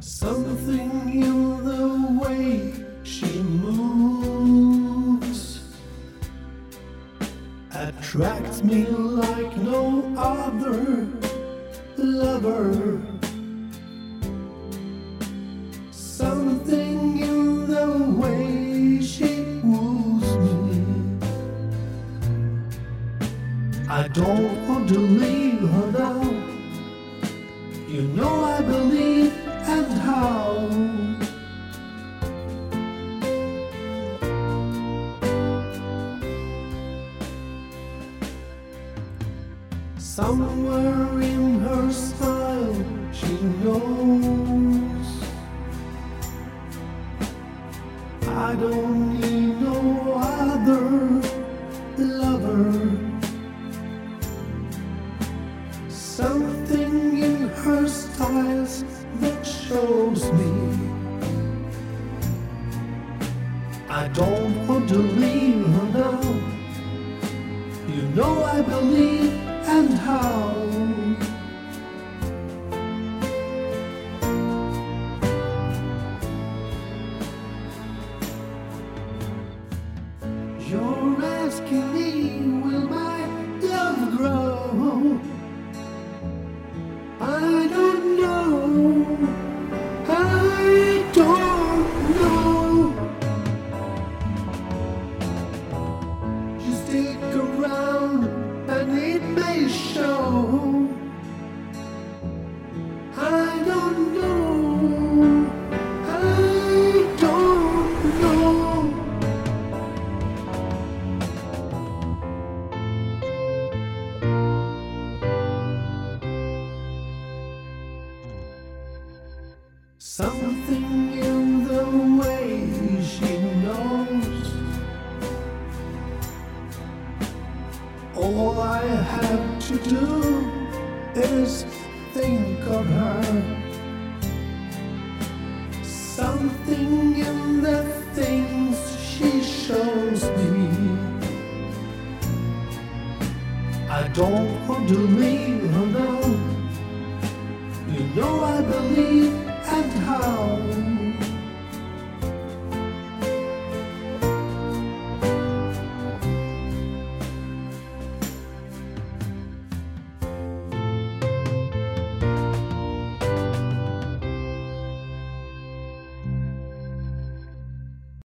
Something in the way she moves attracts me like no other lover. Something in the way she woos me. I don't want to leave Somewhere in her style, she knows. I don't need no other lover. Something in her styles that shows me I don't want to leave her now. You know I believe You're asking me, will my love grow? I don't know. I don't know. You stick around and it may show. Something in the way she knows. All I have to do is think of her. Something in the things she shows me. I don't want to leave her now.